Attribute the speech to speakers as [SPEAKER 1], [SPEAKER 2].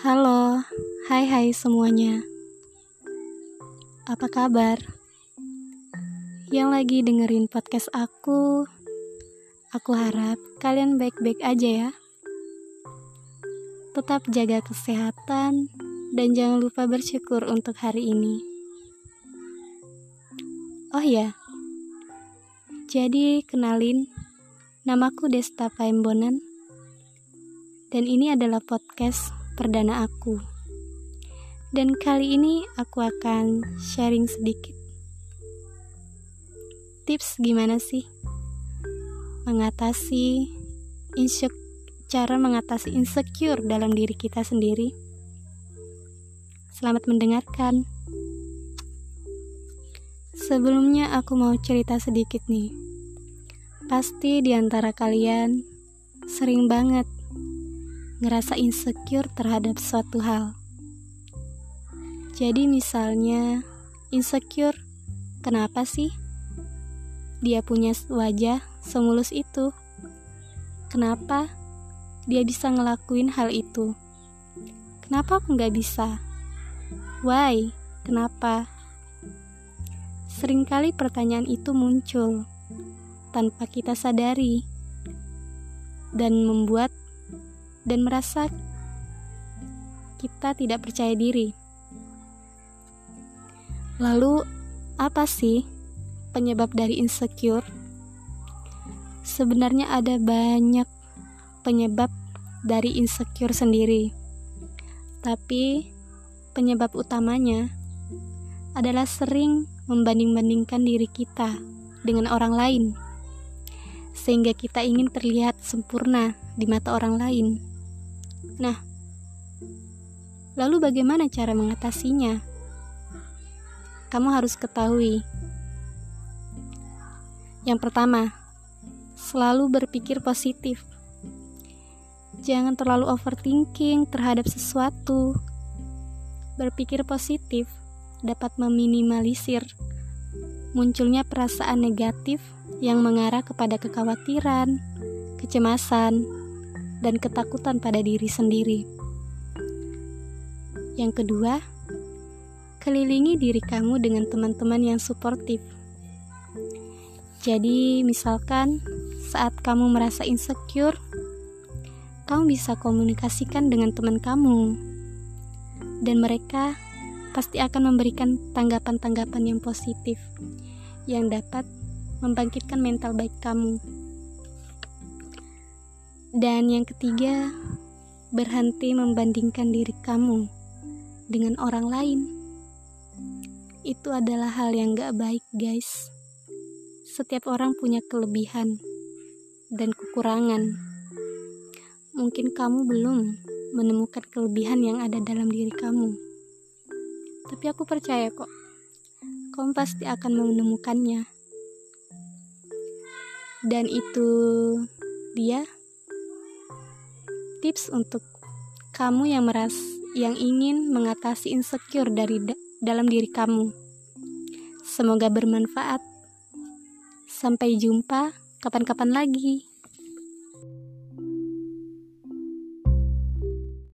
[SPEAKER 1] Hai hai semuanya. Apa kabar? Yang lagi dengerin podcast aku Aku harap kalian baik-baik aja ya. Tetap jaga kesehatan Dan jangan lupa bersyukur untuk hari ini. Oh ya Jadi kenalin Namaku Desta Paembonan dan ini adalah podcast perdana aku. Dan kali ini aku akan sharing sedikit tips gimana sih mengatasi cara mengatasi insecure dalam diri kita sendiri. Selamat mendengarkan. Sebelumnya aku mau cerita sedikit nih. Pasti di antara kalian sering banget ngerasa insecure terhadap suatu hal. Jadi misalnya insecure, kenapa sih dia punya wajah semulus itu? Kenapa dia bisa ngelakuin hal itu? Kenapa aku nggak bisa? Why? Kenapa? Seringkali pertanyaan itu muncul tanpa kita sadari dan membuat dan merasa kita tidak percaya diri. Lalu, apa sih penyebab dari insecure? Sebenarnya ada banyak penyebab dari insecure sendiri, tapi penyebab utamanya adalah sering membanding-bandingkan diri kita dengan orang lain, sehingga kita ingin terlihat sempurna di mata orang lain. Nah, lalu bagaimana cara mengatasinya? Kamu harus ketahui. Yang pertama, selalu berpikir positif. Jangan terlalu overthinking terhadap sesuatu. Berpikir positif dapat meminimalisir munculnya perasaan negatif yang mengarah kepada kekhawatiran, kecemasan, dan ketakutan pada diri sendiri. Yang kedua, kelilingi diri kamu dengan teman-teman yang suportif. Jadi, misalkan saat kamu merasa insecure, kamu bisa komunikasikan dengan teman kamu, dan mereka pasti akan memberikan tanggapan-tanggapan yang positif yang dapat membangkitkan mental baik kamu. Dan yang ketiga, berhenti membandingkan diri kamu dengan orang lain. Itu adalah hal yang gak baik, guys. Setiap orang punya kelebihan dan kekurangan. Mungkin kamu belum menemukan kelebihan yang ada dalam diri kamu, tapi aku percaya kok, kamu pasti akan menemukannya. Dan itu dia tips untuk kamu yang meras yang ingin mengatasi insecure dari da dalam diri kamu. Semoga bermanfaat. Sampai jumpa kapan-kapan lagi.